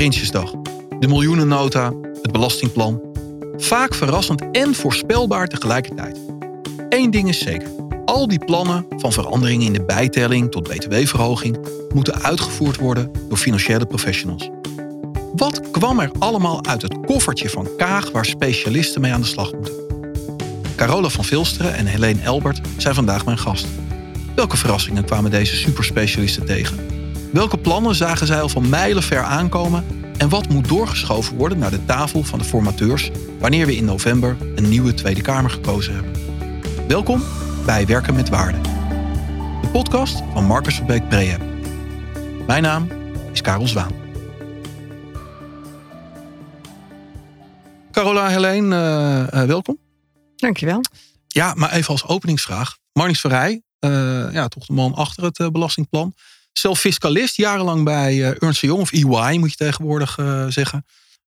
Prinsjesdag. De miljoenennota, het belastingplan. Vaak verrassend en voorspelbaar tegelijkertijd. Eén ding is zeker. Al die plannen, van veranderingen in de bijtelling tot btw-verhoging, moeten uitgevoerd worden door financiële professionals. Wat kwam er allemaal uit het koffertje van Kaag waar specialisten mee aan de slag moeten? Carola van Vilsteren en Helene Elbert zijn vandaag mijn gast. Welke verrassingen kwamen deze superspecialisten tegen? Welke plannen zagen zij al van mijlen ver aankomen? En wat moet doorgeschoven worden naar de tafel van de formateurs wanneer we in november een nieuwe Tweede Kamer gekozen hebben? Welkom bij Werken met Waarde. De podcast van Marcus Verbeek Prehab. Mijn naam is Karel Zwaan. Carola Helene, uh, uh, welkom. Dankjewel. Ja, maar even als openingsvraag. Marnix Verrij, uh, ja, toch de man achter het belastingplan. Zelf fiscalist, jarenlang bij uh, Ernst Jong of EY moet je tegenwoordig zeggen.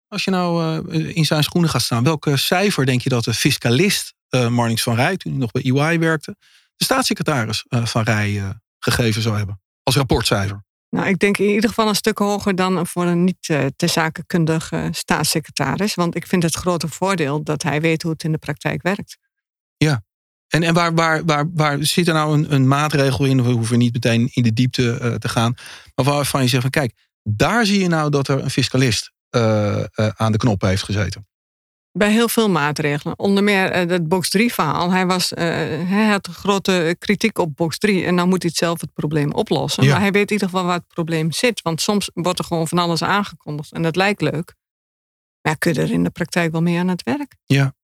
Als je nou in zijn schoenen gaat staan, welke cijfer denk je dat de fiscalist Marnix van Rij, toen hij nog bij EY werkte, de staatssecretaris van Rij gegeven zou hebben? Als rapportcijfer. Nou, ik denk in ieder geval een stuk hoger dan voor een niet te zakenkundige staatssecretaris. Want ik vind het grote voordeel dat hij weet hoe het in de praktijk werkt. Ja, en, en waar, waar, waar, waar zit er nou een, een maatregel in? We hoeven niet meteen in de diepte uh, te gaan. Maar waarvan je zegt van kijk, daar zie je nou dat er een fiscalist uh, uh, aan de knop heeft gezeten. Bij heel veel maatregelen. Onder meer het box 3 verhaal. Hij, was, hij had grote kritiek op box 3. En dan moet hij zelf het probleem oplossen. Ja. Maar hij weet in ieder geval waar het probleem zit. Want soms wordt er gewoon van alles aangekondigd. En dat lijkt leuk. Maar kun je er in de praktijk wel mee aan het werk? Ja,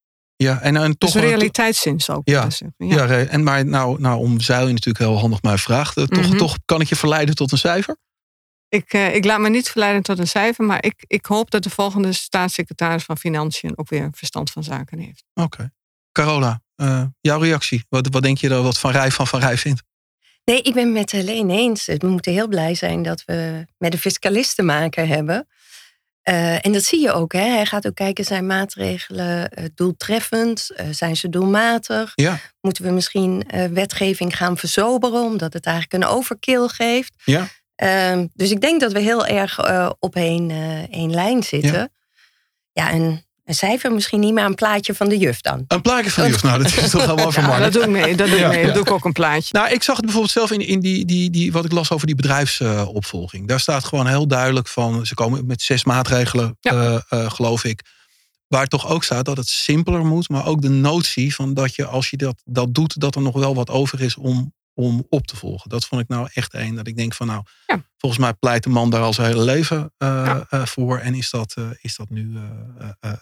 ja, en, en toch. Dus realiteitszin ook. Ja, ja. ja. en maar nou, nou omzeil je natuurlijk heel handig mijn vraag. Toch, mm -hmm. toch kan ik je verleiden tot een cijfer? Ik, uh, ik laat me niet verleiden tot een cijfer, maar ik, ik hoop dat de volgende staatssecretaris van Financiën ook weer verstand van zaken heeft. Oké. Okay. Carola, uh, jouw reactie. Wat, wat denk je er wat Van Rij van Van Rij vindt? Nee, ik ben met Helene eens. We moeten heel blij zijn dat we met de fiscalist te maken hebben. Uh, en dat zie je ook. Hè? Hij gaat ook kijken, zijn maatregelen uh, doeltreffend? Uh, zijn ze doelmatig? Ja. Moeten we misschien wetgeving gaan verzoberen, omdat het eigenlijk een overkill geeft? Ja. Ehm, dus ik denk dat we heel erg op één, één lijn zitten. Ja. ja, en een cijfer misschien niet, maar een plaatje van de juf dan. Een plaatje van de juf, nou dat is toch helemaal van ja, Dat doe ik mee, dat doe ik mee. Dat doe ik ook een plaatje. Nou, ik zag het bijvoorbeeld zelf in, in die, die, die, wat ik las over die bedrijfsopvolging. Uh, Daar staat gewoon heel duidelijk van, ze komen met zes maatregelen, ja. uh, uh, geloof ik. Waar toch ook staat dat het simpeler moet, maar ook de notie van dat je als je dat, dat doet, dat er nog wel wat over is om, om op te volgen. Dat vond ik nou echt één. Dat ik denk van nou, ja. volgens mij pleit de man daar al zijn hele leven uh, ja. uh, voor. En is dat, uh, is dat nu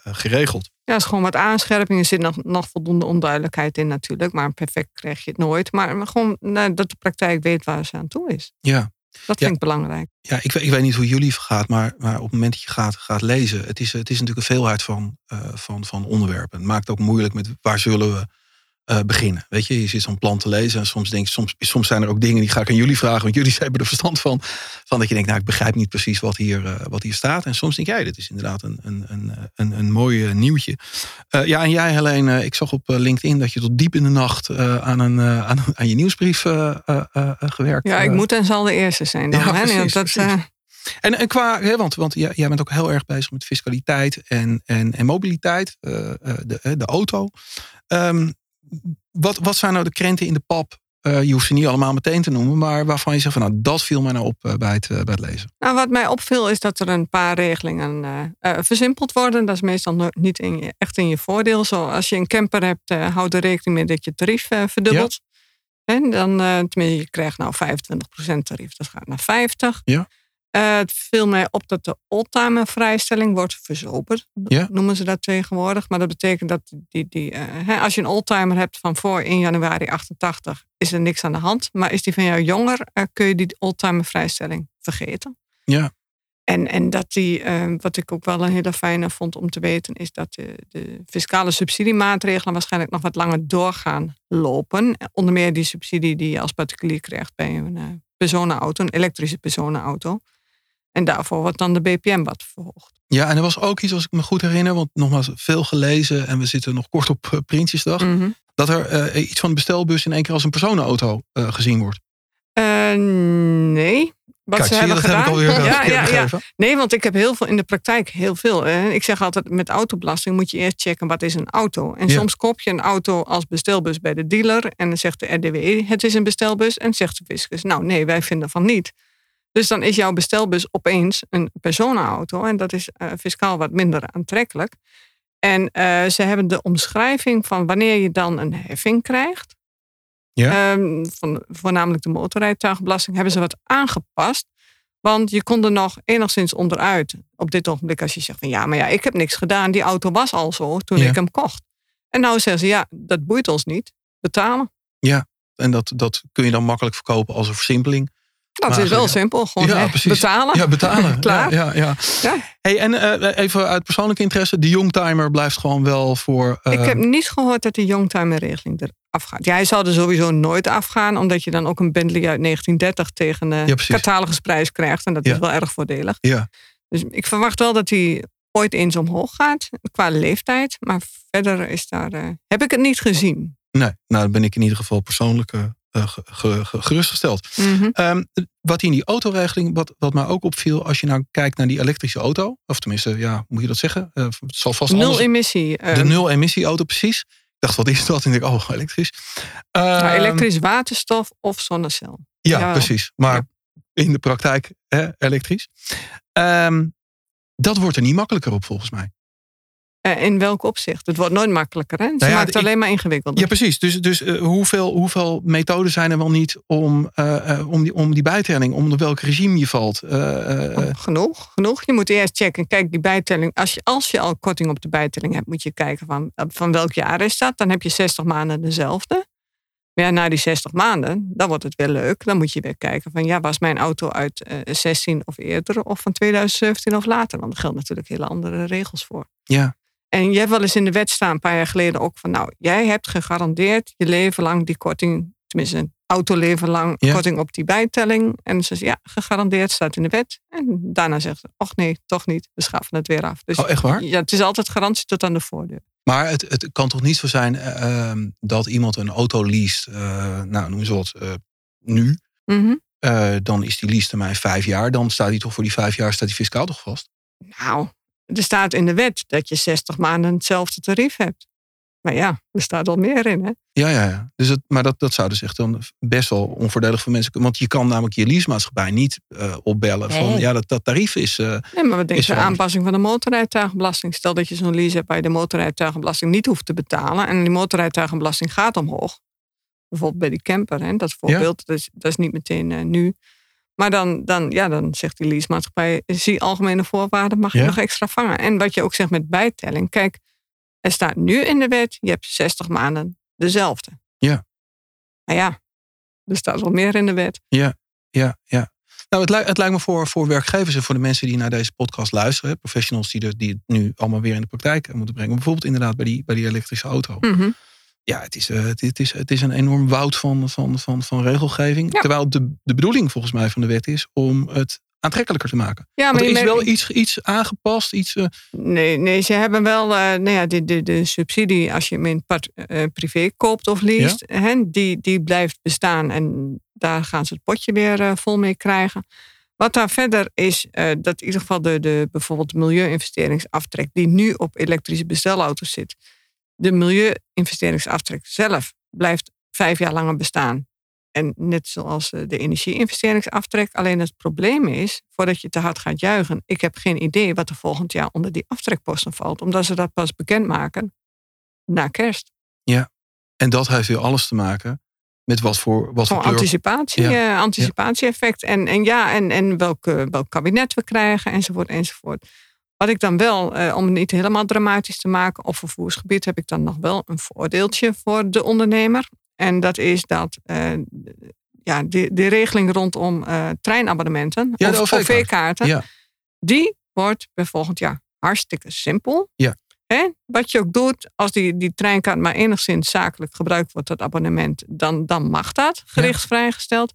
geregeld? Ja, is gewoon wat aanscherpingen. Er zit nog, nog voldoende onduidelijkheid in natuurlijk. Maar perfect krijg je het nooit. Maar gewoon nou, dat de praktijk weet waar ze aan toe is. Ja. Dat vind ik belangrijk. Ja, ik, ik weet niet hoe jullie gaat, maar, maar op het moment dat je gaat, gaat lezen, het is, het is natuurlijk een veelheid van, van, van onderwerpen. Het maakt ook moeilijk met waar zullen we uh, beginnen. Weet je, je zit zo'n plan te lezen en soms denk je, soms, soms zijn er ook dingen die ga ik aan jullie vragen, want jullie hebben er verstand van. Van dat je denkt, nou, ik begrijp niet precies wat hier, uh, wat hier staat. En soms denk jij, dit is inderdaad een, een, een, een, een mooi nieuwtje. Uh, ja, en jij, Helene, ik zag op LinkedIn dat je tot diep in de nacht aan, een, aan, aan je nieuwsbrief gewerkt. Ja, ik moet en zal de eerste zijn dan. Ja, hè? precies, dat, precies. En, en qua, hè, want, want jij, jij bent ook heel erg bezig met fiscaliteit en, en, en mobiliteit, de, de auto. Um, wat, wat zijn nou de krenten in de pap? Uh, je hoeft ze niet allemaal meteen te noemen, maar waarvan je zegt van nou, dat viel mij nou op uh, bij, het, uh, bij het lezen. Nou, wat mij opviel is dat er een paar regelingen versimpeld worden. Dat is meestal niet in je, echt in je voordeel. Zo, als je een camper hebt, houd er rekening mee dat je tarief verdubbelt. Ja. En dan, tenminste, je krijgt nou 25% tarief, dat gaat naar 50. Ja. Uh, het viel mij op dat de oldtimer vrijstelling wordt verzoperd. Ja? Noemen ze dat tegenwoordig. Maar dat betekent dat die, die, uh, hè, als je een oldtimer hebt van voor 1 januari 88, is er niks aan de hand. Maar is die van jou jonger, uh, kun je die oldtimer vrijstelling vergeten. Ja. En, en dat die, wat ik ook wel een hele fijne vond om te weten, is dat de, de fiscale subsidiemaatregelen waarschijnlijk nog wat langer doorgaan lopen. Onder meer die subsidie die je als particulier krijgt bij een personenauto, een elektrische personenauto. En daarvoor wordt dan de BPM wat verhoogd. Ja, en er was ook iets, als ik me goed herinner, want nogmaals veel gelezen en we zitten nog kort op uh, Prinsjesdag, mm -hmm. dat er uh, iets van de bestelbus in één keer als een personenauto uh, gezien wordt. nee, wat Kijk, ze zie je, hebben dat heb ik gedaan. alweer ja, ja, ja. Nee, want ik heb heel veel in de praktijk heel veel. hè. Ik zeg altijd met autobelasting moet je eerst checken wat is een auto. En soms koop je een auto als bestelbus bij de dealer en dan zegt de RDWE het is een bestelbus en zegt de fiscus nou nee wij vinden van niet. Dus dan is jouw bestelbus opeens een personenauto en dat is eh, fiscaal wat minder aantrekkelijk. En eh, ze hebben de omschrijving van wanneer je dan een heffing krijgt. Ja. ehm, van, voornamelijk de motorrijtuigenbelasting, hebben ze wat aangepast. Want je kon er nog enigszins onderuit op dit ogenblik als je zegt van ja, maar ja, ik heb niks gedaan. Die auto was al zo toen Ja. ik hem kocht. En nou zeggen ze ja, dat boeit ons niet. Betalen. En dat, dat kun je dan makkelijk verkopen als een versimpeling. Dat Maar is wel ja. simpel. Gewoon Ja, hè, precies. betalen. Ja, betalen. Klaar. Ja, ja, ja. Hey, en eh, even uit persoonlijke interesse. De youngtimer blijft gewoon wel voor... eh, Ik heb niet gehoord dat die youngtimer-regeling eraf gaat. Ja, hij zou er sowieso nooit afgaan, omdat je dan ook een Bentley uit 1930 tegen een precies. catalogusprijs krijgt. En dat is wel erg voordelig. Ja. Dus ik verwacht wel dat hij ooit eens omhoog gaat qua leeftijd. Maar verder is daar, eh, heb ik het niet gezien. Nee, nou dan ben ik in ieder geval persoonlijk eh, eh, ge- ge- ge- gerustgesteld. Ehm, wat in die autoregeling, wat, wat mij ook opviel... als je nou kijkt naar die elektrische auto... of tenminste, ja, hoe moet je dat zeggen? Eh, het zal vast Nul anders- emissie. eh, De nul-emissie-auto, precies. Ik dacht, wat is dat? En ik denk, oh, elektrisch. nou, Ehm, elektrisch waterstof of zonnecel. Ja, Ja. precies. Maar in de praktijk hè, elektrisch. Ehm, dat wordt er niet makkelijker op, volgens mij. Eh, in welk opzicht? Het wordt nooit makkelijker. Hè? Ze Nou ja, maakt het ik- alleen maar ingewikkelder. Ja, precies. Dus, dus eh, hoeveel, hoeveel methoden zijn er wel niet om, eh, om, die, om die bijtelling, om welk regime je valt? Oh, genoeg, genoeg. Je moet eerst checken. Kijk, die bijtelling. Als je, als je al korting op de bijtelling hebt, moet je kijken van, van welk jaar is dat. Dan heb je 60 maanden dezelfde. Maar ja, na die 60 maanden, dan wordt het weer leuk. Dan moet je weer kijken van, ja, was mijn auto uit eh 16 of eerder of van 2017 of later? Want er gelden natuurlijk hele andere regels voor. ja, En je hebt wel eens in de wet staan, een paar jaar geleden ook van, nou, jij hebt gegarandeerd je leven lang die korting, tenminste een autoleven lang Ja. korting op die bijtelling. En ze zegt, ja, gegarandeerd staat in de wet. En daarna zegt ze, och nee, toch niet, we schaffen het weer af. Dus oh, echt waar? ja, het is altijd garantie tot aan de voordeur. Maar het, het kan toch niet zo zijn eh, ehm, dat iemand een auto leest, eh, nou noem eens wat, eh, nu. Mhm. Dan is die leasetermijn vijf jaar. Dan staat hij toch voor die vijf jaar staat die fiscaal toch vast? Nou, er staat in de wet dat je 60 maanden hetzelfde tarief hebt. Maar ja, er staat al meer in, hè? Ja, ja, ja. Dus het, maar dat, dat zou dus echt dan best wel onvoordelig voor mensen kunnen. Want je kan namelijk je leasemaatschappij niet eh, opbellen van ja, dat, dat tarief is. eh, Nee, maar wat denk je de aanpassing van de motorrijtuigenbelasting? Stel dat je zo'n lease hebt waar je de motorrijtuigenbelasting niet hoeft te betalen. En die motorrijtuigenbelasting gaat omhoog. Bijvoorbeeld bij die camper, hè? dat voorbeeld. Dat, is, dat is niet meteen eh, nu. Maar dan, dan, ja, dan zegt die leasemaatschappij, zie algemene voorwaarden, mag je Ja. nog extra vangen. En wat je ook zegt met bijtelling. Kijk, er staat nu in de wet, je hebt 60 maanden dezelfde. Ja. Maar ja, er staat wel meer in de wet. ja, ja. Nou, het, lijkt, het lijkt me voor, voor werkgevers en voor de mensen die naar deze podcast luisteren, hè, professionals die, er, die het nu allemaal weer in de praktijk moeten brengen. Bijvoorbeeld inderdaad bij die, bij die elektrische auto. Mhm. Ja, het is, eh, het, het is, het is een enorm woud van, van, van, van regelgeving. Ja. Terwijl de, de bedoeling volgens mij van de wet is om het aantrekkelijker te maken. Ja, er je is merkt- wel iets, iets aangepast. Iets, eh, Nee, nee, ze hebben wel eh, nou ja, de, de, de subsidie als je hem in part, privé koopt of leest, hè, die, die blijft bestaan en daar gaan ze het potje weer vol mee krijgen. Wat daar verder is, dat in ieder geval de, de bijvoorbeeld milieu-investeringsaftrek die nu op elektrische bestelauto's zit, de milieu-investeringsaftrek zelf blijft vijf jaar langer bestaan. En net zoals eh, de energie-investeringsaftrek. Alleen het probleem is, voordat je te hard gaat juichen, ik heb geen idee wat er volgend jaar onder die aftrekposten valt, omdat ze dat pas bekendmaken na kerst. en dat heeft weer alles te maken met wat voor, wat voor anticipatie, Ja. eh, anticipatie-effect. En, en ja, en, en welk, welk kabinet we krijgen, enzovoort, enzovoort. Wat ik dan wel, eh, om het niet helemaal dramatisch te maken, op vervoersgebied heb ik dan nog wel een voordeeltje voor de ondernemer. En dat is dat eh, ja, de, de regeling rondom eh, treinabonnementen Ja, of OV-kaart. OV-kaarten, Ja. die wordt bij volgend jaar hartstikke simpel. Ja. Hè? Wat je ook doet, als die, die treinkaart maar enigszins zakelijk gebruikt wordt, dat abonnement, dan, dan mag dat gerichtsvrijgesteld.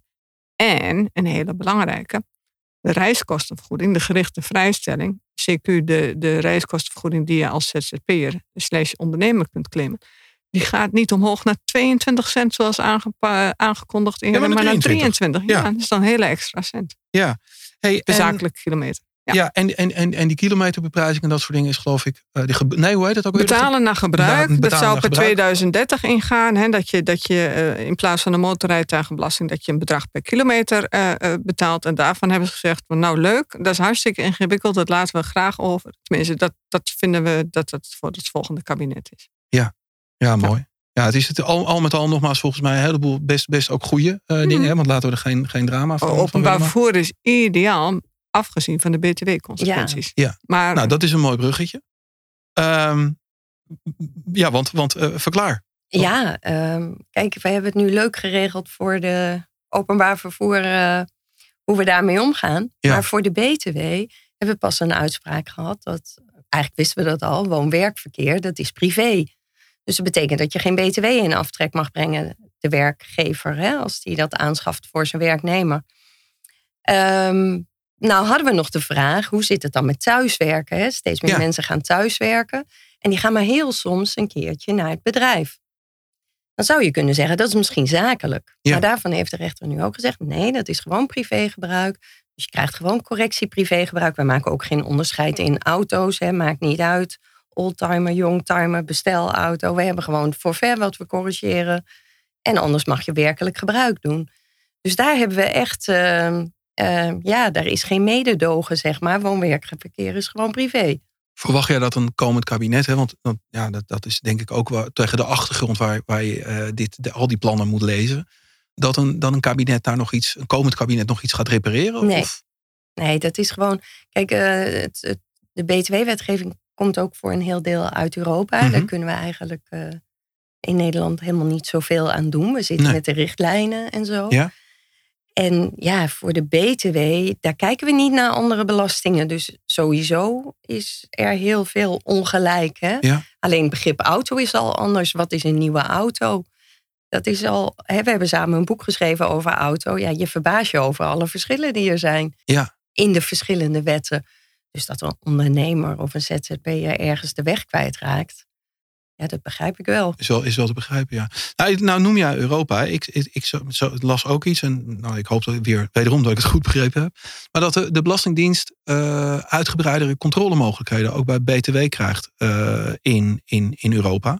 En een hele belangrijke, de reiskostenvergoeding, de gerichte vrijstelling, CQ de, de reiskostenvergoeding die je als ZZP'er slash ondernemer kunt claimen, die gaat niet omhoog naar 22 cent zoals aangekondigd in, Ja, maar maar, naar naar 23. 23. Ja. Ja. dat is dan een hele extra cent. Ja. Hey, De zakelijke kilometer. Ja, Ja. en, en, en, en die kilometerbeprijzing en dat soort dingen is geloof ik... eh, die ge- nee, hoe heet dat ook weer? Betalen naar gebruik. betalen dat zou per gebruik. 2030 ingaan. Hè, dat je, dat je eh, in plaats van de motorrijtuigenbelasting... dat je een bedrag per kilometer eh, betaalt. En daarvan hebben ze gezegd... nou leuk, dat is hartstikke ingewikkeld. Dat laten we graag over. Tenminste, dat, dat vinden we dat het voor het volgende kabinet is. Ja, mooi. Ja, het is het al, al met al nogmaals volgens mij een heleboel best, best ook goede eh, dingen. Hè? Want laten we er geen, geen drama van, Mhm. Openbaar vervoer is ideaal... afgezien van de btw-consequenties. Ja. Ja. Maar Nou, dat is een mooi bruggetje. Ehm, ja, want, want eh, verklaar. Ja, ehm, kijk, wij hebben het nu leuk geregeld voor de openbaar vervoer, eh, hoe we daarmee omgaan. Ja. Maar voor de BTW hebben we pas een uitspraak gehad dat, eigenlijk wisten we dat al, woon-werkverkeer, dat is privé. Dus dat betekent dat je geen BTW in aftrek mag brengen, de werkgever, hè, als die dat aanschaft voor zijn werknemer. Ehm, nou hadden we nog de vraag, hoe zit het dan met thuiswerken? Hè? Steeds meer Ja. mensen gaan thuiswerken. En die gaan maar heel soms een keertje naar het bedrijf. Dan zou je kunnen zeggen, dat is misschien zakelijk. Ja. Maar daarvan heeft de rechter nu ook gezegd, nee, dat is gewoon privégebruik. Dus je krijgt gewoon correctie privégebruik. Wij maken ook geen onderscheid in auto's, hè, maakt niet uit. Oldtimer, youngtimer, bestelauto. We hebben gewoon forfait wat we corrigeren. En anders mag je werkelijk gebruik doen. Dus daar hebben we echt, ehm, ehm, ja, daar is geen mededogen, zeg maar. Woon-werkverkeer is gewoon privé. Verwacht jij dat een komend kabinet, hè, want ja, dat, dat is denk ik ook wel tegen de achtergrond waar, waar je eh, dit, de, al die plannen moet lezen, dat een, dan een kabinet daar nog iets, een komend kabinet nog iets gaat repareren? Nee. Of, Nee, dat is gewoon. Kijk, eh, het, het- de BTW-wetgeving komt ook voor een heel deel uit Europa. Mhm. Daar kunnen we eigenlijk eh, in Nederland helemaal niet zoveel aan doen. We zitten Nee. met de richtlijnen en zo. Ja. En ja, voor de BTW, daar kijken we niet naar andere belastingen. Dus sowieso is er heel veel ongelijk. Hè? Ja. Alleen het begrip auto is al anders. Wat is een nieuwe auto? Dat is al. Hè, we hebben samen een boek geschreven over auto. Ja, je verbaast je over alle verschillen die er zijn Ja. in de verschillende wetten. Dus dat een ondernemer of een ZZP'er ergens de weg kwijtraakt. Ja, dat begrijp ik wel. is, wel, is wel te begrijpen, ja. Nou, nou noem jij Europa. Ik, ik, ik zo, zo- las ook iets, en nou, ik hoop dat ik weer wederom dat ik het goed begrepen heb. Maar dat de, de Belastingdienst eh, uitgebreidere controlemogelijkheden ook bij BTW krijgt eh, in, in, in Europa.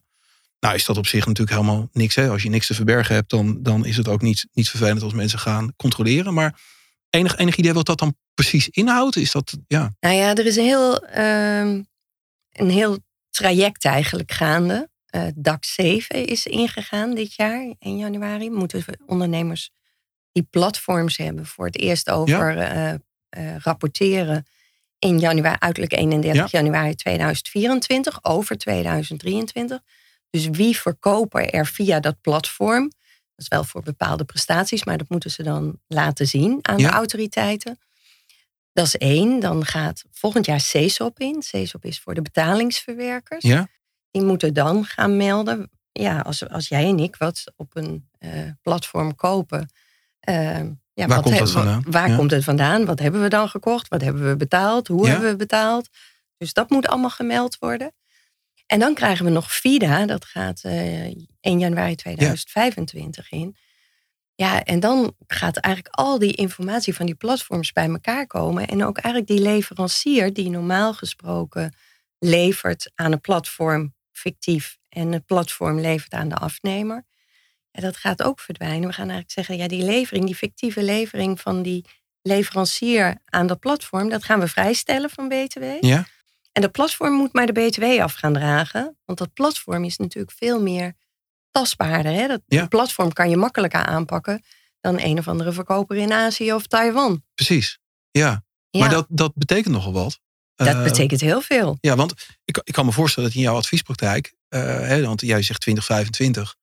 Nou is dat op zich natuurlijk helemaal niks. Hè? Als je niks te verbergen hebt, dan, dan is het ook niet, niet vervelend als mensen gaan controleren. Maar enig, enig idee wat dat dan precies inhoudt? Is dat, ja, Nou ja, er is een heel, ehm, een heel traject eigenlijk gaande. Eh DAC 7 is ingegaan dit jaar, 1 januari. Moeten we ondernemers die platforms hebben voor het eerst over eh, eh, rapporteren in januari, uiterlijk 31 januari 2024, over 2023. Dus wie verkopen er via dat platform? Dat is wel voor bepaalde prestaties, maar dat moeten ze dan laten zien aan Ja. de autoriteiten. Dat is één. Dan gaat volgend jaar CESOP in. CESOP is voor de betalingsverwerkers. ja? Die moeten dan gaan melden. Ja, als, als jij en ik wat op een eh, platform kopen. eh, ja, Waar wat komt dat vandaan? wa- Waar Ja. komt het vandaan? Wat hebben we dan gekocht? Wat hebben we betaald? Hoe Ja. hebben we betaald? Dus dat moet allemaal gemeld worden. En dan krijgen we nog FIDA. Dat gaat eh 1 januari 2025 in. Ja, en dan gaat eigenlijk al die informatie van die platforms bij elkaar komen. En ook eigenlijk die leverancier die normaal gesproken levert aan een platform fictief. En het platform levert aan de afnemer. Ja, dat gaat ook verdwijnen. We gaan eigenlijk zeggen, ja, die levering, die fictieve levering van die leverancier aan dat platform, dat gaan we vrijstellen van BTW. Ja? En dat platform moet maar de BTW af gaan dragen. Want dat platform is natuurlijk veel meer tastbaarder. Hè? Dat Ja. platform kan je makkelijker aanpakken dan een of andere verkoper in Azië of Taiwan. Precies. Ja. Ja, Maar dat, dat betekent nogal wat. dat Eh, betekent heel veel. Ja, want ik, ik kan me voorstellen dat in jouw adviespraktijk, eh, hè, want jij zegt 2025,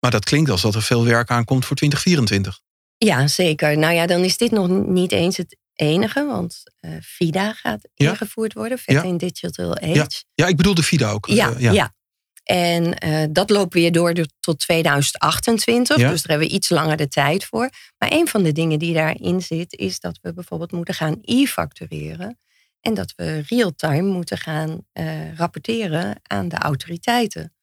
maar dat klinkt als dat er veel werk aankomt voor 2024. Ja, zeker. Nou ja, dan is dit nog niet eens het enige, want eh FIDA gaat Ja. ingevoerd worden, Vet Ja. in Digital Age. Ja, ik bedoel de FIDA ook. Ja, ja. En eh, dat loopt weer door tot 2028. Ja. Dus daar hebben we iets langer de tijd voor. Maar een van de dingen die daarin zit, is dat we bijvoorbeeld moeten gaan e-factureren. En dat we real-time moeten gaan eh, rapporteren aan de autoriteiten.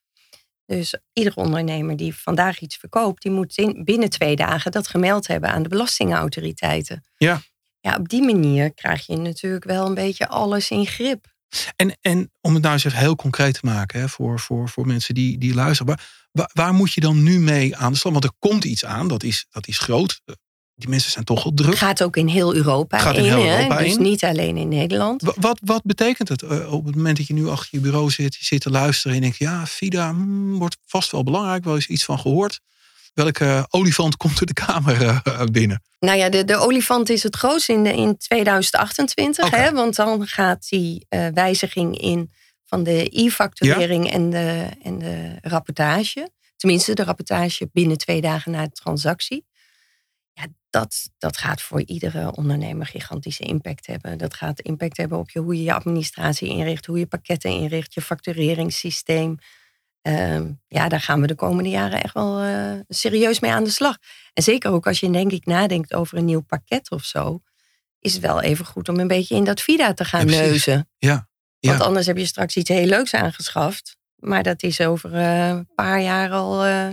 Dus iedere ondernemer die vandaag iets verkoopt, die moet in, binnen twee dagen dat gemeld hebben aan de belastingautoriteiten. Ja. Ja, op die manier krijg je natuurlijk wel een beetje alles in grip. En, en om het nou eens even heel concreet te maken hè, voor, voor, voor mensen die, die luisteren. Waar, waar moet je dan nu mee aan de slag? Want er komt iets aan, dat is, dat is groot. Die mensen zijn toch wel druk. Gaat ook in heel Europa Gaat in in, heel hè? Europa dus in. niet alleen in Nederland. Wa- Wat, wat betekent het eh, op het moment dat je nu achter je bureau zit, je zit te luisteren en je denkt, ja, FIDA hmm, wordt vast wel belangrijk, wel eens iets van gehoord. Welke olifant komt er de kamer eh, binnen? Nou ja, de, de olifant is het grootst in, de, in 2028. Oké. Hè? Want dan gaat die eh, wijziging in van de e-facturering en, de, en de rapportage. Tenminste, de rapportage binnen twee dagen na de transactie. Ja, dat, dat gaat voor iedere ondernemer gigantische impact hebben. Dat gaat impact hebben op je, hoe je je administratie inricht, hoe je pakketten inricht, je factureringssysteem. Ehm, ja, daar gaan we de komende jaren echt wel eh, serieus mee aan de slag. En zeker ook als je denk ik nadenkt over een nieuw pakket of zo, is het wel even goed om een beetje in dat VIDA te gaan Ja, neuzen. Ja, Want anders heb je straks iets heel leuks aangeschaft. Maar dat is over eh, een paar jaar al eh,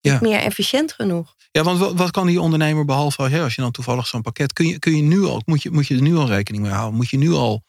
Ja. meer efficiënt genoeg. ja, want wat, wat kan die ondernemer behalve als je dan toevallig zo'n pakket, kun je, kun je nu al, moet je, moet je er nu al rekening mee houden? Moet je nu al,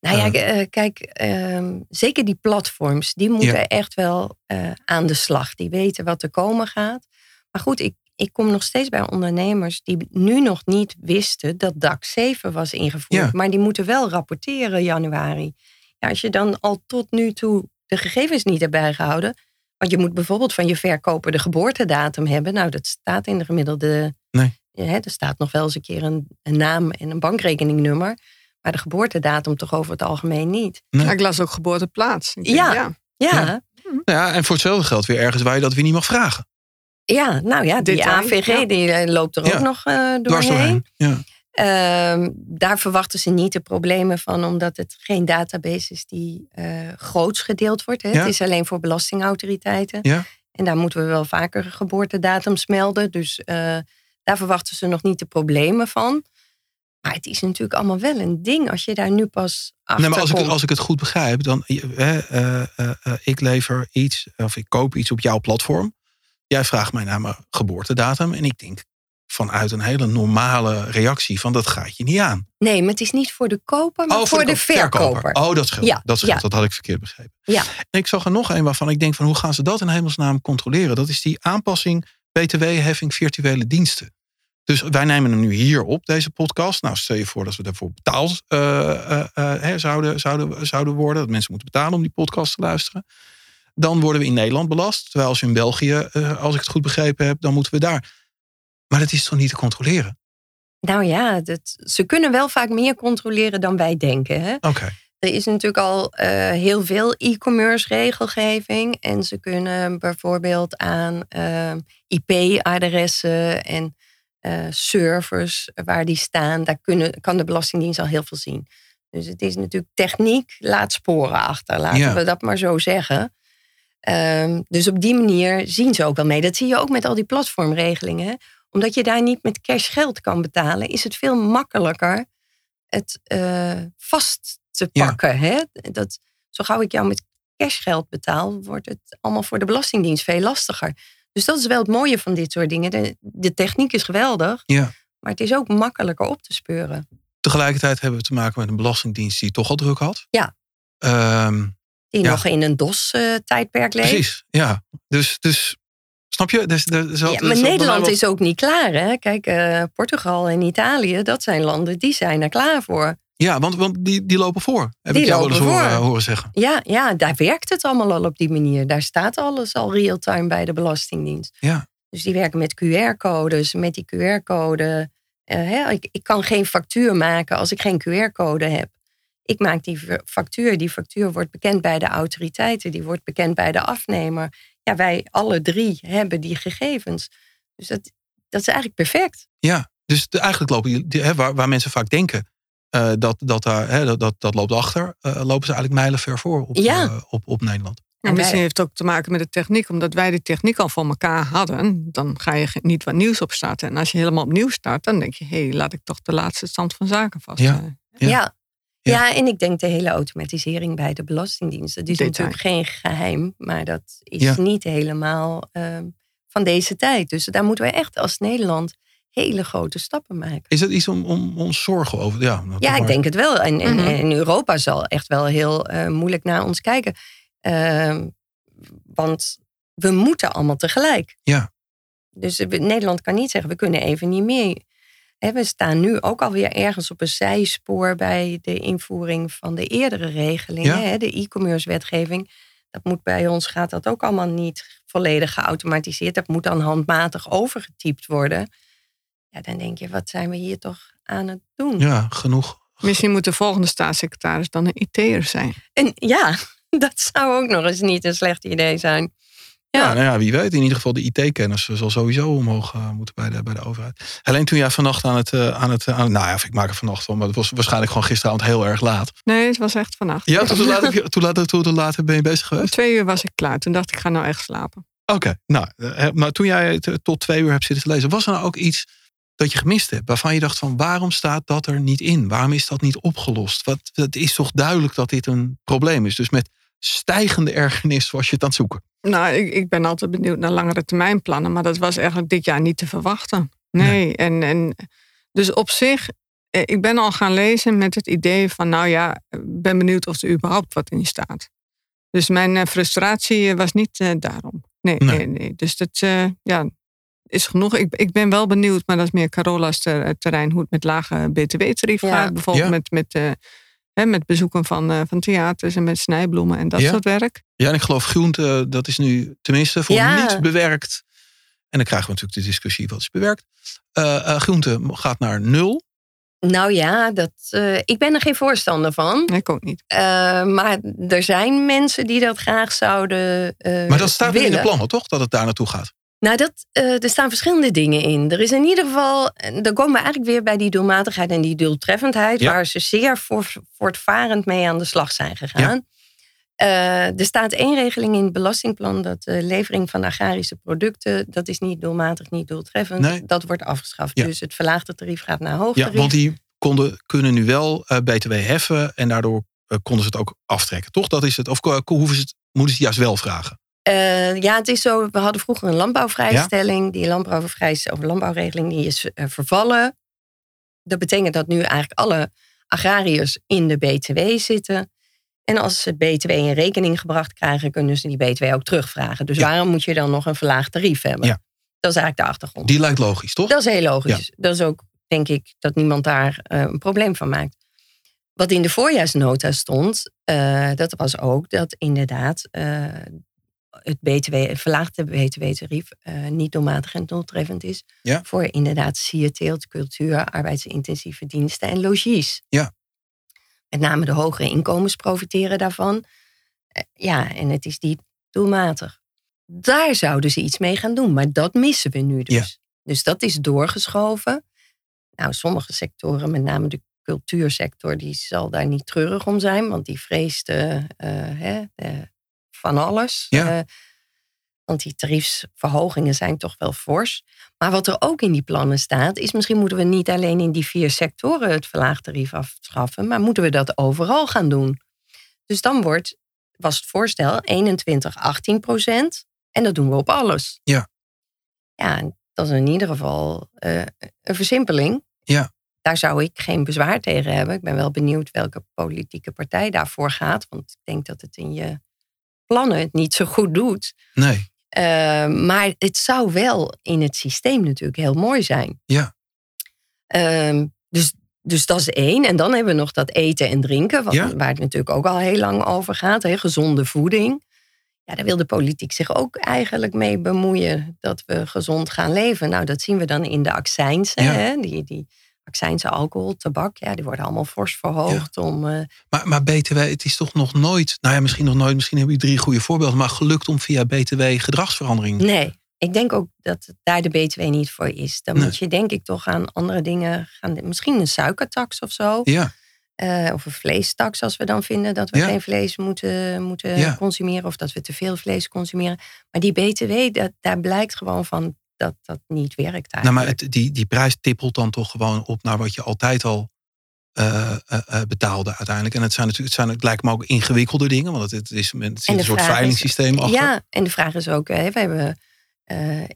Nou ja, eh, kijk, ehm, zeker die platforms, die moeten Ja. echt wel eh, aan de slag. Die weten wat er komen gaat. Maar goed, ik, ik kom nog steeds bij ondernemers die nu nog niet wisten dat DAC 7 was ingevoerd. Ja. Maar die moeten wel rapporteren januari. Ja, als je dan al tot nu toe de gegevens niet hebt bijgehouden. Want je moet bijvoorbeeld van je verkoper de geboortedatum hebben. Nou, dat staat in de gemiddelde. Nee. Ja, er staat nog wel eens een keer een, een naam en een bankrekeningnummer. Maar de geboortedatum toch over het algemeen niet. Nee. Ja, ik las ook geboorteplaats. Denk, Ja. ja. Ja, Ja. ja. ja, en voor hetzelfde geld weer ergens waar je dat weer niet mag vragen. nou ja, die Detail, AVG ja. die eh, loopt er Ja. ook nog eh Dwars doorheen. doorheen. Ja. Ehm, daar verwachten ze niet de problemen van, omdat het geen database is die eh groots gedeeld wordt. Hè. Ja. Het is alleen voor belastingautoriteiten. Ja. En daar moeten we wel vaker geboortedatums melden. Dus eh, daar verwachten ze nog niet de problemen van. Maar het is natuurlijk allemaal wel een ding als je daar nu pas achter Nee, maar als ik, als ik het goed begrijp, dan eh, eh, eh, ik lever iets of ik koop iets op jouw platform. Jij vraagt mij naar mijn geboortedatum en ik denk vanuit een hele normale reactie van dat gaat je niet aan. Nee, maar het is niet voor de koper, maar voor, de, verkoper. Oh, dat scheelt. Ja, dat scheelt. ja. Dat had ik verkeerd begrepen. Ja. En ik zag er nog een waarvan ik denk van hoe gaan ze dat in hemelsnaam controleren? Dat is die aanpassing BTW-heffing virtuele diensten. Dus wij nemen hem nu hier op, deze podcast. Nou, stel je voor dat we daarvoor betaald eh, eh, eh, hè, zouden, zouden, zouden worden. Dat mensen moeten betalen om die podcast te luisteren. Dan worden we in Nederland belast. Terwijl als in België, als ik het goed begrepen heb, dan moeten we daar. Maar dat is toch niet te controleren? Nou ja, dat, ze kunnen wel vaak meer controleren dan wij denken. Oké. Er is natuurlijk al heel veel e-commerce regelgeving. En ze kunnen bijvoorbeeld aan IP-adressen en eh, servers waar die staan, daar kunnen, kan de Belastingdienst al heel veel zien. Dus het is natuurlijk techniek, laat sporen achter, laten Ja. we dat maar zo zeggen. Ehm, dus op die manier zien ze ook wel mee. Dat zie je ook met al die platformregelingen. hè. Omdat je daar niet met cash geld kan betalen, is het veel makkelijker het eh, vast te Ja. pakken. Hè? Dat, zo gauw ik jou met cashgeld betaal, wordt het allemaal voor de Belastingdienst veel lastiger. Dus dat is wel het mooie van dit soort dingen. De, de techniek is geweldig, Ja. maar het is ook makkelijker op te speuren. Tegelijkertijd hebben we te maken met een belastingdienst die toch al druk had. Ja. Ehm, Die Ja. nog in een DOS-tijdperk leeft. precies, ja. Dus, dus snap je? Dus, dus, dus, Ja, maar Nederland is ook niet klaar. Hè? Kijk, eh, Portugal en Italië, dat zijn landen die zijn er klaar voor. Ja, want, want die, die lopen voor. Heb Die ik jou eens horen, horen zeggen. Ja, ja, daar werkt het allemaal al op die manier. Daar staat alles al real-time bij de Belastingdienst. Ja. Dus die werken met QR-codes. Met die QR-code. eh, ik, ik kan geen factuur maken als ik geen QR-code heb. Ik maak die factuur. Die factuur wordt bekend bij de autoriteiten. Die wordt bekend bij de afnemer. Ja, wij alle drie hebben die gegevens. Dus dat, dat is eigenlijk perfect. Ja, dus de- eigenlijk lopen die, die- hè, waar, waar mensen vaak denken eh, dat, dat, daar, hè, dat, dat, dat loopt achter, eh, lopen ze eigenlijk mijlenver voor op, Ja. eh, op, op Nederland. En En misschien heeft het ook te maken met de techniek. Omdat wij die techniek al voor elkaar hadden, dan ga je niet wat nieuws opstarten. En als je helemaal opnieuw start, dan denk je, hé, hey, laat ik toch de laatste stand van zaken vast. Ja. Ja. Ja. Ja. en ik denk de hele automatisering bij de Belastingdiensten. Die is Detail. natuurlijk geen geheim, maar dat is Ja. niet helemaal ehm, van deze tijd. Dus daar moeten we echt als Nederland hele grote stappen maken. Is dat iets om, om ons zorgen over? Ja, nou, Ja, ik maar. denk het wel. En, en, Mhm. en Europa zal echt wel heel eh, moeilijk naar ons kijken. Ehm, want we moeten allemaal tegelijk. Ja. Dus we- Nederland kan niet zeggen, we kunnen even niet meer. Hè, we staan nu ook alweer ergens op een zijspoor bij de invoering van de eerdere regelingen. Ja. De e-commerce wetgeving. Dat moet bij ons, gaat dat ook allemaal niet volledig geautomatiseerd. Dat moet dan handmatig overgetypt worden. Ja, dan denk je, wat zijn we hier toch aan het doen? Ja, genoeg. Misschien moet de volgende staatssecretaris dan een IT'er zijn. En ja, dat zou ook nog eens niet een slecht idee zijn. Ja, Ja. nou ja, wie weet. In ieder geval de IT-kennis zal sowieso omhoog eh, moeten bij de, bij de overheid. Alleen toen jij vannacht aan het, eh, aan het, aan, nou ja, of ik maak er vannacht van, maar het was waarschijnlijk gewoon gisteravond heel erg laat. Nee, het was echt vannacht. Ja, laat, toen laat, toen, hoe laat ben je bezig Om geweest? twee uur was ik klaar. Toen dacht ik, ik ga nou echt slapen. Oké, nou, eh, maar toen jij eh, tot twee uur hebt zitten te lezen, was er nou ook iets dat je gemist hebt? Waarvan je dacht van, waarom staat dat er niet in? Waarom is dat niet opgelost? Wat, het is toch duidelijk dat dit een probleem is? Dus met stijgende ergernis was je het aan het zoeken. Nou, ik, ik ben altijd benieuwd naar langere termijnplannen. Maar dat was eigenlijk dit jaar niet te verwachten. Nee, En, en dus op zich, eh, ik ben al gaan lezen met het idee van... nou ja, ben benieuwd of er überhaupt wat in staat. Dus mijn eh, frustratie eh, was niet daarom. Nee, Nee. nee. Dus dat ja, is genoeg. Ik, ik ben wel benieuwd, maar dat is meer Carola's ter- terrein... hoe het met lage btw-tarief Ja. gaat. Bijvoorbeeld Ja. met, met, eh, hè, met bezoeken van, eh, van theaters en met snijbloemen en dat Ja. soort werk. Ja, en ik geloof groente, dat is nu tenminste voor Ja. niets bewerkt. En dan krijgen we natuurlijk de discussie, wat is bewerkt? Eh eh, groente gaat naar nul. Nou ja, dat, eh, ik ben er geen voorstander van. Nee, ik ook niet. Eh, maar er zijn mensen die dat graag zouden eh Maar dat staat er in de willen. plannen, toch? Dat het daar naartoe gaat. Nou, dat, eh, er staan verschillende dingen in. Er is in ieder geval, dan komen we eigenlijk weer bij die doelmatigheid en die doeltreffendheid, Ja. waar ze zeer voor, voortvarend mee aan de slag zijn gegaan. Eh, er staat één regeling in het belastingplan dat de levering van agrarische producten, dat is niet doelmatig, niet doeltreffend. Nee. Dat wordt afgeschaft. Ja. Dus het verlaagde tarief gaat naar hoog Ja, want die konden, kunnen nu wel eh, BTW heffen en daardoor konden ze het ook aftrekken, toch? Dat is het. Of hoeven ze het, moeten ze het juist wel vragen? Eh, ja, het is zo. We hadden vroeger een landbouwvrijstelling. Die landbouwvrijstelling of landbouwregeling die is eh, vervallen. Dat betekent dat nu eigenlijk alle agrariërs in de BTW zitten. En als ze BTW in rekening gebracht krijgen, kunnen ze die BTW ook terugvragen. Dus Ja. waarom moet je dan nog een verlaagd tarief hebben? Ja. Dat is eigenlijk de achtergrond. Die lijkt logisch, toch? Dat is heel logisch. Dat is ook, denk ik, dat niemand daar eh, een probleem van maakt. Wat in de voorjaarsnota stond, dat was ook dat inderdaad het BTW, het verlaagde BTW-tarief eh, niet doelmatig en doeltreffend is. Ja. Voor inderdaad sierteelt, cultuur, arbeidsintensieve diensten en logies. Ja. Met name de hogere inkomens profiteren daarvan. Eh, ja, en het is niet doelmatig. Daar zouden ze iets mee gaan doen, maar dat missen we nu dus. Ja. Dus dat is doorgeschoven. Nou, sommige sectoren, met name de cultuursector, die zal daar niet treurig om zijn, want die vreest eh, eh, hè, eh, van alles. Ja. Eh, want die tariefsverhogingen zijn toch wel fors. Maar wat er ook in die plannen staat, is misschien moeten we niet alleen in die vier sectoren het verlaagd tarief afschaffen, maar moeten we dat overal gaan doen. Dus dan wordt, was het voorstel 21, 18 procent. En dat doen we op alles. Ja. Ja, dat is in ieder geval eh, een versimpeling. Ja. Daar zou ik geen bezwaar tegen hebben. Ik ben wel benieuwd welke politieke partij daarvoor gaat. Want ik denk dat het in je plannen het niet zo goed doet. Nee. Uh, maar het zou wel in het systeem natuurlijk heel mooi zijn. Ja. Uh, dus, dus dat is één. En dan hebben we nog dat eten en drinken, wat, ja. waar het natuurlijk ook al heel lang over gaat. Hè? Gezonde voeding. Ja, daar wil de politiek zich ook eigenlijk mee bemoeien. Dat we gezond gaan leven. Nou, dat zien we dan in de accijnsen. Ja. Hè? Die, die accijnsen, alcohol, tabak. Ja, die worden allemaal fors verhoogd. Ja. Om, uh... maar, maar BTW, het is toch nog nooit... Nou ja, misschien nog nooit. Misschien hebben jullie drie goede voorbeelden. Maar gelukt om via BTW gedragsverandering... Nee, ik denk ook dat daar de BTW niet voor is. Dan Nee. moet je denk ik toch aan andere dingen gaan. Misschien een suikertax of zo. Ja. Uh, of een vleestax als we dan vinden dat we Ja. geen vlees moeten, moeten Ja. consumeren. Of dat we te veel vlees consumeren. Maar die BTW, dat, daar blijkt gewoon van dat dat niet werkt Nou, eigenlijk. maar het, die, die prijs tippelt dan toch gewoon op naar wat je altijd al uh, uh, betaalde uiteindelijk. En het zijn natuurlijk, het, zijn, het lijkt me ook ingewikkelde dingen, want het, is, het een soort veilingssysteem achter. Ja, en de vraag is ook, hè, we hebben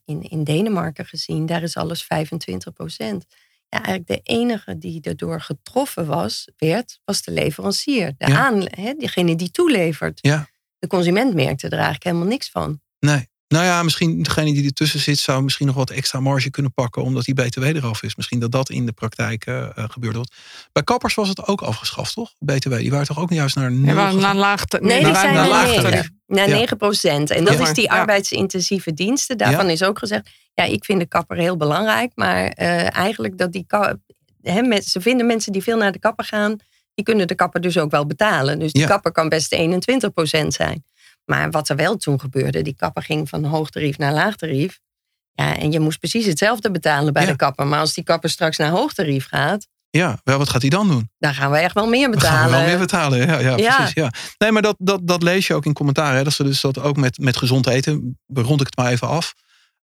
in, in Denemarken gezien, daar is alles 25 procent. Ja, eigenlijk de enige die erdoor getroffen was, werd, was de leverancier. De aan, hè, diegene die toelevert. Ja. De consument merkte er eigenlijk helemaal niks van. Nee. Nou ja, misschien degene die ertussen zit zou misschien nog wat extra marge kunnen pakken omdat die BTW eraf is. Misschien dat dat in de praktijk uh, gebeurt. Bij kappers was het ook afgeschaft, toch? BTW, die waren toch ook niet juist naar nul? Ja, naar laagte. Nee, nee die zijn naar. Naar 9 procent. En dat is die arbeidsintensieve diensten. Daarvan is ook gezegd, ja, ik vind de kapper heel belangrijk. Maar uh, eigenlijk dat die... He, ze vinden mensen die veel naar de kapper gaan, die kunnen de kapper dus ook wel betalen. Dus die kapper kan best 21 procent zijn. Maar wat er wel toen gebeurde, die kapper ging van hoogtarief naar laagtarief. Ja, en je moest precies hetzelfde betalen bij de kapper. Maar als die kapper straks naar hoogtarief gaat. Ja, wel, wat gaat hij dan doen? Dan gaan we echt wel meer betalen. gaan we wel meer betalen, ja, ja, precies. Ja. Nee, maar dat, dat, dat lees je ook in commentaar. Hè, dat ze dus dat ook met, met gezond eten, rond ik het maar even af.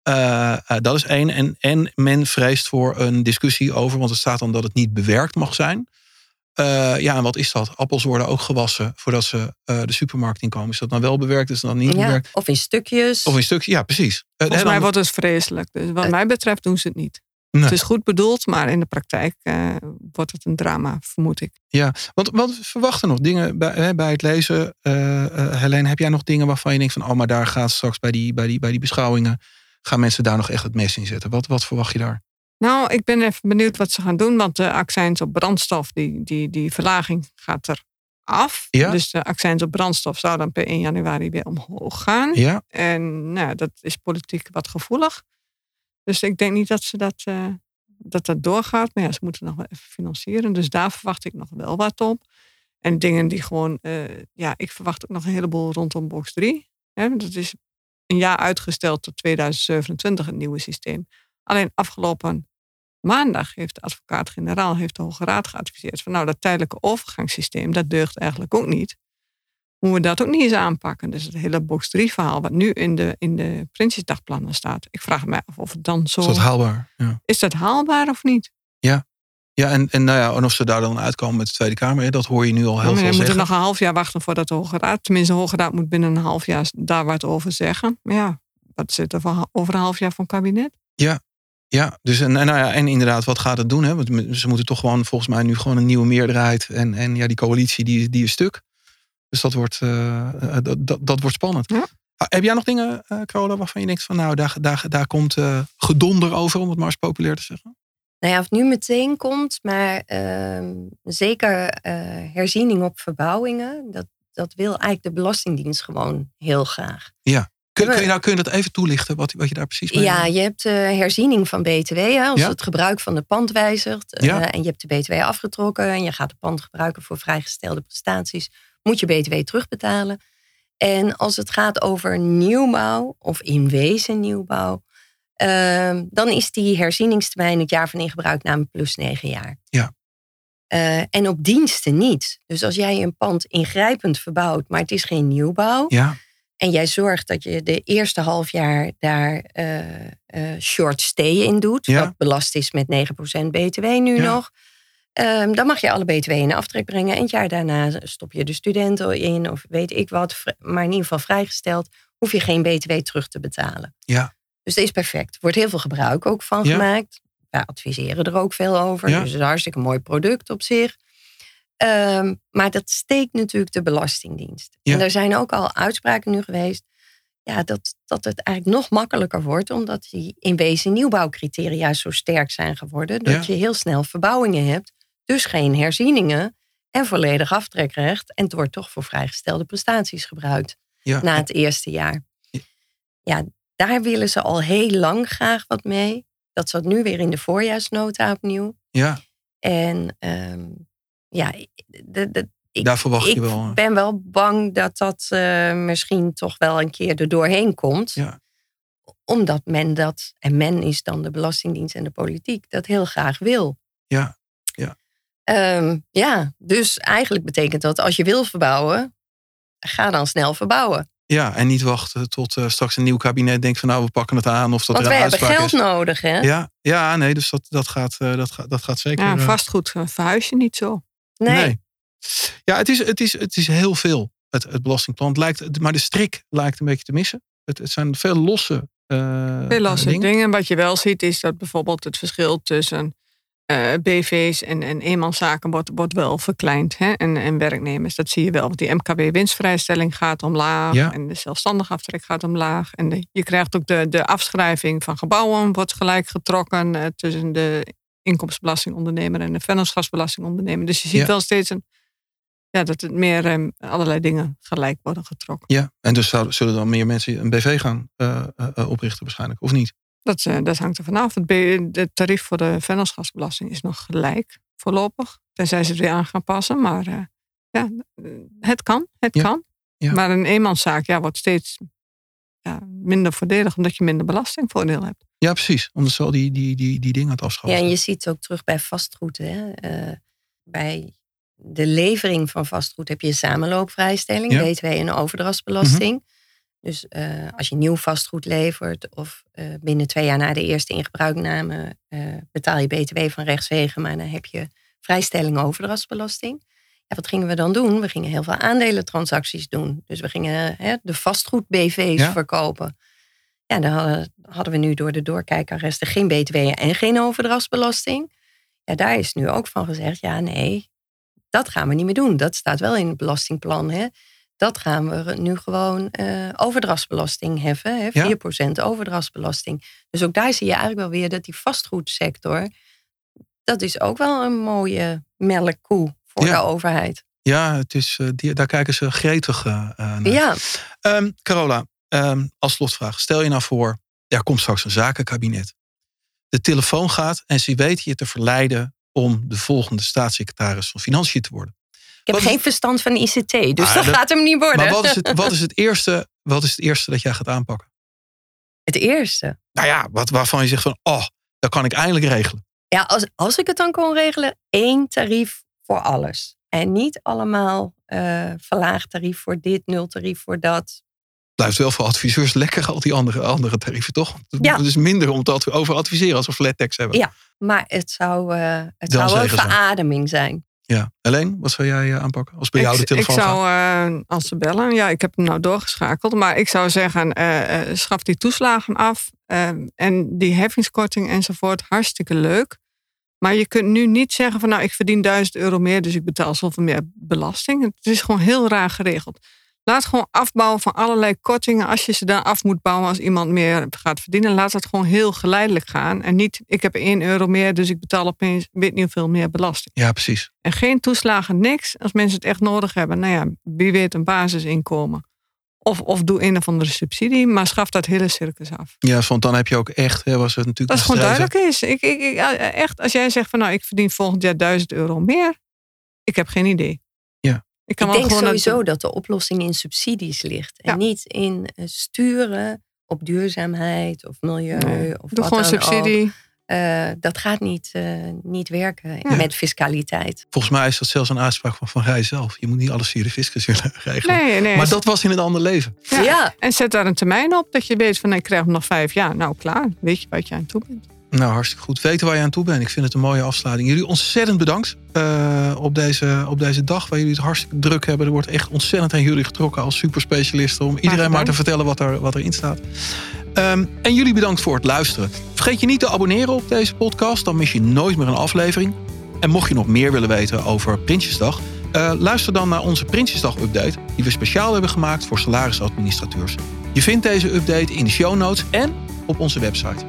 Uh, uh, dat is één. En, en men vreest voor een discussie over, want er staat dan dat het niet bewerkt mag zijn. Uh, ja, en wat is dat? Appels worden ook gewassen voordat ze uh, de supermarkt inkomen. Is dat dan wel bewerkt, is dat dan niet ja, bewerkt? Of in stukjes. Of in stukjes, ja, precies. Uh, Volgens mij dan... wordt het vreselijk. Dus wat mij betreft doen ze het niet. Nee. Het is goed bedoeld, maar in de praktijk wordt het een drama, vermoed ik. Ja, want wat verwachten nog dingen bij, hè, bij het lezen? Helene, heb jij nog dingen waarvan je denkt van... oh, maar daar gaat straks bij die, bij die, bij die beschouwingen... gaan mensen daar nog echt het mes in zetten? Wat, wat verwacht je daar? Nou, ik ben even benieuwd wat ze gaan doen, want de accijns op brandstof, die, die, die verlaging gaat er af. Ja? Dus de accijns op brandstof zou dan per 1 januari weer omhoog gaan. Ja. En nou, dat is politiek wat gevoelig. Dus ik denk niet dat ze dat, uh, dat, dat doorgaat. Maar ja, ze moeten nog wel even financieren. Dus daar verwacht ik nog wel wat op. En dingen die gewoon, uh, ja, ik verwacht ook nog een heleboel rondom box 3. Hè, dat is een jaar uitgesteld tot 2027, het nieuwe systeem. Alleen afgelopen maandag heeft de advocaat-generaal, heeft de Hoge Raad geadviseerd van nou dat tijdelijke overgangssysteem, dat deugt eigenlijk ook niet. Moeten we dat ook niet eens aanpakken? Dus het hele box 3 verhaal wat nu in de, in de Prinsjesdagplannen staat. Ik vraag me af of het dan zo... Is dat haalbaar? Ja. Is dat haalbaar of niet? Ja, ja, en, en, nou ja, en of ze daar dan uitkomen met de Tweede Kamer, dat hoor je nu al heel veel zeggen. We moeten nog een half jaar wachten voordat de Hoge Raad, tenminste de Hoge Raad moet binnen een half jaar daar wat over zeggen. Maar ja, wat zit er van, over een half jaar van kabinet? Ja, ja, dus en, en, nou ja, en inderdaad, wat gaat het doen? Hè? Want ze moeten toch gewoon volgens mij nu gewoon een nieuwe meerderheid. En, en ja, die coalitie die, die is stuk. Dus dat wordt, uh, dat, dat, dat, wordt spannend. Ja. Ah, heb jij nog dingen, uh, Carola, waarvan je denkt van nou, daar, daar, daar komt uh, gedonder over, om het maar eens populair te zeggen? Nou ja, of het nu meteen komt, maar uh, zeker herziening op verbouwingen. Dat, dat wil eigenlijk de Belastingdienst gewoon heel graag. Ja. Kun, kun, je, nou, kun je dat even toelichten, wat, wat je daar precies mee Ja, je hebt uh, herziening van BTW. Hè, als het gebruik van de pand wijzigt uh, en je hebt de BTW afgetrokken en je gaat de pand gebruiken voor vrijgestelde prestaties, moet je BTW terugbetalen. En als het gaat over nieuwbouw of in wezen nieuwbouw, uh, dan is die herzieningstermijn het jaar van ingebruikname plus negen jaar. Ja. Uh, en op diensten niet. Dus als jij een pand ingrijpend verbouwt, maar het is geen nieuwbouw, ja en jij zorgt dat je de eerste half jaar daar uh, uh, short stay in doet. Ja. Wat belast is met 9% BTW nu nog. Um, dan mag je alle BTW in aftrek brengen. En het jaar daarna stop je de studenten in of weet ik wat. Maar in ieder geval vrijgesteld hoef je geen BTW terug te betalen. Ja. Dus dat is perfect. Er wordt heel veel gebruik ook van gemaakt. Wij adviseren er ook veel over. Dus het is een hartstikke mooi product op zich. Um, maar dat steekt natuurlijk de Belastingdienst. En er zijn ook al uitspraken nu geweest. Ja, dat, dat het eigenlijk nog makkelijker wordt, omdat die in wezen nieuwbouwcriteria zo sterk zijn geworden. Dat je heel snel verbouwingen hebt, dus geen herzieningen en volledig aftrekrecht. En het wordt toch voor vrijgestelde prestaties gebruikt na het eerste jaar. Ja, daar willen ze al heel lang graag wat mee. Dat zat nu weer in de voorjaarsnota opnieuw. Ja. En um, ja, de, de, ik, Daar verwacht je wel. Ik ben wel bang dat dat uh, misschien toch wel een keer er doorheen komt. Ja. Omdat men dat, en men is dan de Belastingdienst en de politiek, dat heel graag wil. Ja, ja. Um, ja, dus eigenlijk betekent dat als je wil verbouwen, ga dan snel verbouwen. Ja, en niet wachten tot uh, straks een nieuw kabinet denkt van nou we pakken het aan of dat Want er wij hebben geld is. nodig, hè? Ja, ja, nee, dus dat, dat, gaat, uh, dat, gaat, dat gaat zeker. Ja, vastgoed verhuis je niet zo. Nee. Ja, het is, het, is, het is heel veel, het, het belastingplan. Het lijkt, maar de strik lijkt een beetje te missen. Het, het zijn veel losse, uh, veel losse dingen. dingen. Wat je wel ziet is dat bijvoorbeeld het verschil tussen uh, BV's en, en eenmanszaken wordt, wordt wel verkleind. Hè? En, en werknemers, dat zie je wel. Want die MKB-winstvrijstelling gaat omlaag. Ja. En de zelfstandig aftrek gaat omlaag. En de, je krijgt ook de, de afschrijving van gebouwen wordt gelijk getrokken uh, tussen de inkomstenbelastingondernemer en de vennootschapsbelastingondernemer. Dus je ziet Ja. wel steeds een, ja, dat het meer um, allerlei dingen gelijk worden getrokken. Ja, en dus zouden, zullen dan meer mensen een BV gaan uh, oprichten waarschijnlijk, of niet? Dat, uh, dat hangt er vanaf. Het, het tarief voor de vennootschapsbelasting is nog gelijk voorlopig. Tenzij ze het weer aan gaan passen. Maar ja, het kan. Het Ja. kan. Ja. Maar een eenmanszaak ja, wordt steeds ja, minder voordelig omdat je minder belastingvoordeel hebt. Ja, precies. Omdat ze al die, die, die, die dingen het afschaffen. Ja, en je ziet het ook terug bij vastgoed. Hè? Uh, bij de levering van vastgoed heb je samenloopvrijstelling, Ja. BTW en overdrachtsbelasting. Dus uh, als je nieuw vastgoed levert of uh, binnen twee jaar na de eerste ingebruikname betaal je BTW van rechtswege, maar dan heb je vrijstelling overdrachtsbelasting. Ja, wat gingen we dan doen? We gingen heel veel aandelentransacties doen. Dus we gingen hè, de vastgoed-BV's Ja. verkopen. Ja, dan hadden, hadden we nu door de doorkijkarresten geen BTW en geen overdrachtsbelasting. Ja, daar is nu ook van gezegd, ja nee, dat gaan we niet meer doen. Dat staat wel in het belastingplan. Hè? Dat gaan we nu gewoon uh, overdrachtsbelasting heffen. Hè? 4% Ja. overdrachtsbelasting. Dus ook daar zie je eigenlijk wel weer dat die vastgoedsector... dat is ook wel een mooie melkkoe voor Ja. de overheid. Ja, het is, uh, die, daar kijken ze gretig uh, naar. Ja, Um, Carola, um, als slotvraag. Stel je nou voor, er komt straks een zakenkabinet. De telefoon gaat en ze weten je te verleiden... om de volgende staatssecretaris van Financiën te worden. ik heb Wat is- geen verstand van ICT, dus Ah, dat, dat- gaat hem niet worden. Maar wat is, het, wat, is het eerste, wat is het eerste dat jij gaat aanpakken? Het eerste. Nou ja, wat, waarvan je zegt van... oh, dat kan ik eindelijk regelen. Ja, als, als ik het dan kon regelen, één tarief voor alles. En niet allemaal eh verlaagd tarief voor dit, nul tarief voor dat. Blijft wel voor adviseurs lekker, al die andere, andere tarieven, toch? Ja. Het is minder om te adv- over adviseren als we flat tax hebben. Ja. Maar het zou, eh, het Dan zou een verademing zijn. Ja. Alleen, wat zou jij eh, aanpakken? Als bij jou de ik, ik telefoon gaat? zou, eh, als ze bellen, ja, ik heb hem nou doorgeschakeld. Maar ik zou zeggen, eh, eh, schaf die toeslagen af. eh, en die heffingskorting enzovoort, hartstikke leuk. Maar je kunt nu niet zeggen van, nou, ik verdien 1000 euro meer, dus ik betaal zoveel meer belasting. Het is gewoon heel raar geregeld. Laat gewoon afbouwen van allerlei kortingen. Als je ze dan af moet bouwen als iemand meer gaat verdienen, laat het gewoon heel geleidelijk gaan. En niet, ik heb 1 euro meer, dus ik betaal opeens weet niet hoeveel meer belasting. Ja, precies. En geen toeslagen, niks. Als mensen het echt nodig hebben, nou ja, wie weet een basisinkomen. Of, of doe een of andere subsidie, maar schaf dat hele circus af. Ja, want dan heb je ook echt, hè, was het natuurlijk Dat is gewoon duidelijk is. Ik, ik, ik, echt, als jij zegt van nou, ik verdien volgend jaar 1000 euro meer. Ik heb geen idee. Ik, kan Ik denk gewoon sowieso dat- dat de oplossing in subsidies ligt. En Ja. niet in eh, sturen op duurzaamheid of milieu. Nee, Of Doe wat gewoon dan ook. subsidie. Eh, dat gaat niet, eh, niet werken Ja. met fiscaliteit. Volgens mij is dat zelfs een uitspraak van Van Rij zelf. Je moet niet alles via de fiscus willen regelen. Nee, nee. maar dat was in een ander leven. Ja. Ja. En zet daar een termijn op dat je weet van ik krijg hem nog vijf jaar. Nou klaar, weet je wat je aan toe bent. Nou, hartstikke goed. Weten waar je aan toe bent. Ik vind het een mooie afsluiting. Jullie ontzettend bedankt eh, op, deze, op deze dag waar jullie het hartstikke druk hebben. Er wordt echt ontzettend aan jullie getrokken als superspecialisten. Om iedereen maar te vertellen wat, er, wat erin staat. Ehm, en jullie bedankt voor het luisteren. Vergeet je niet te abonneren op deze podcast. Dan mis je nooit meer een aflevering. En mocht je nog meer willen weten over Prinsjesdag... eh, luister dan naar onze Prinsjesdag-update... die we speciaal hebben gemaakt voor salarisadministrateurs. Je vindt deze update in de show notes en op onze website.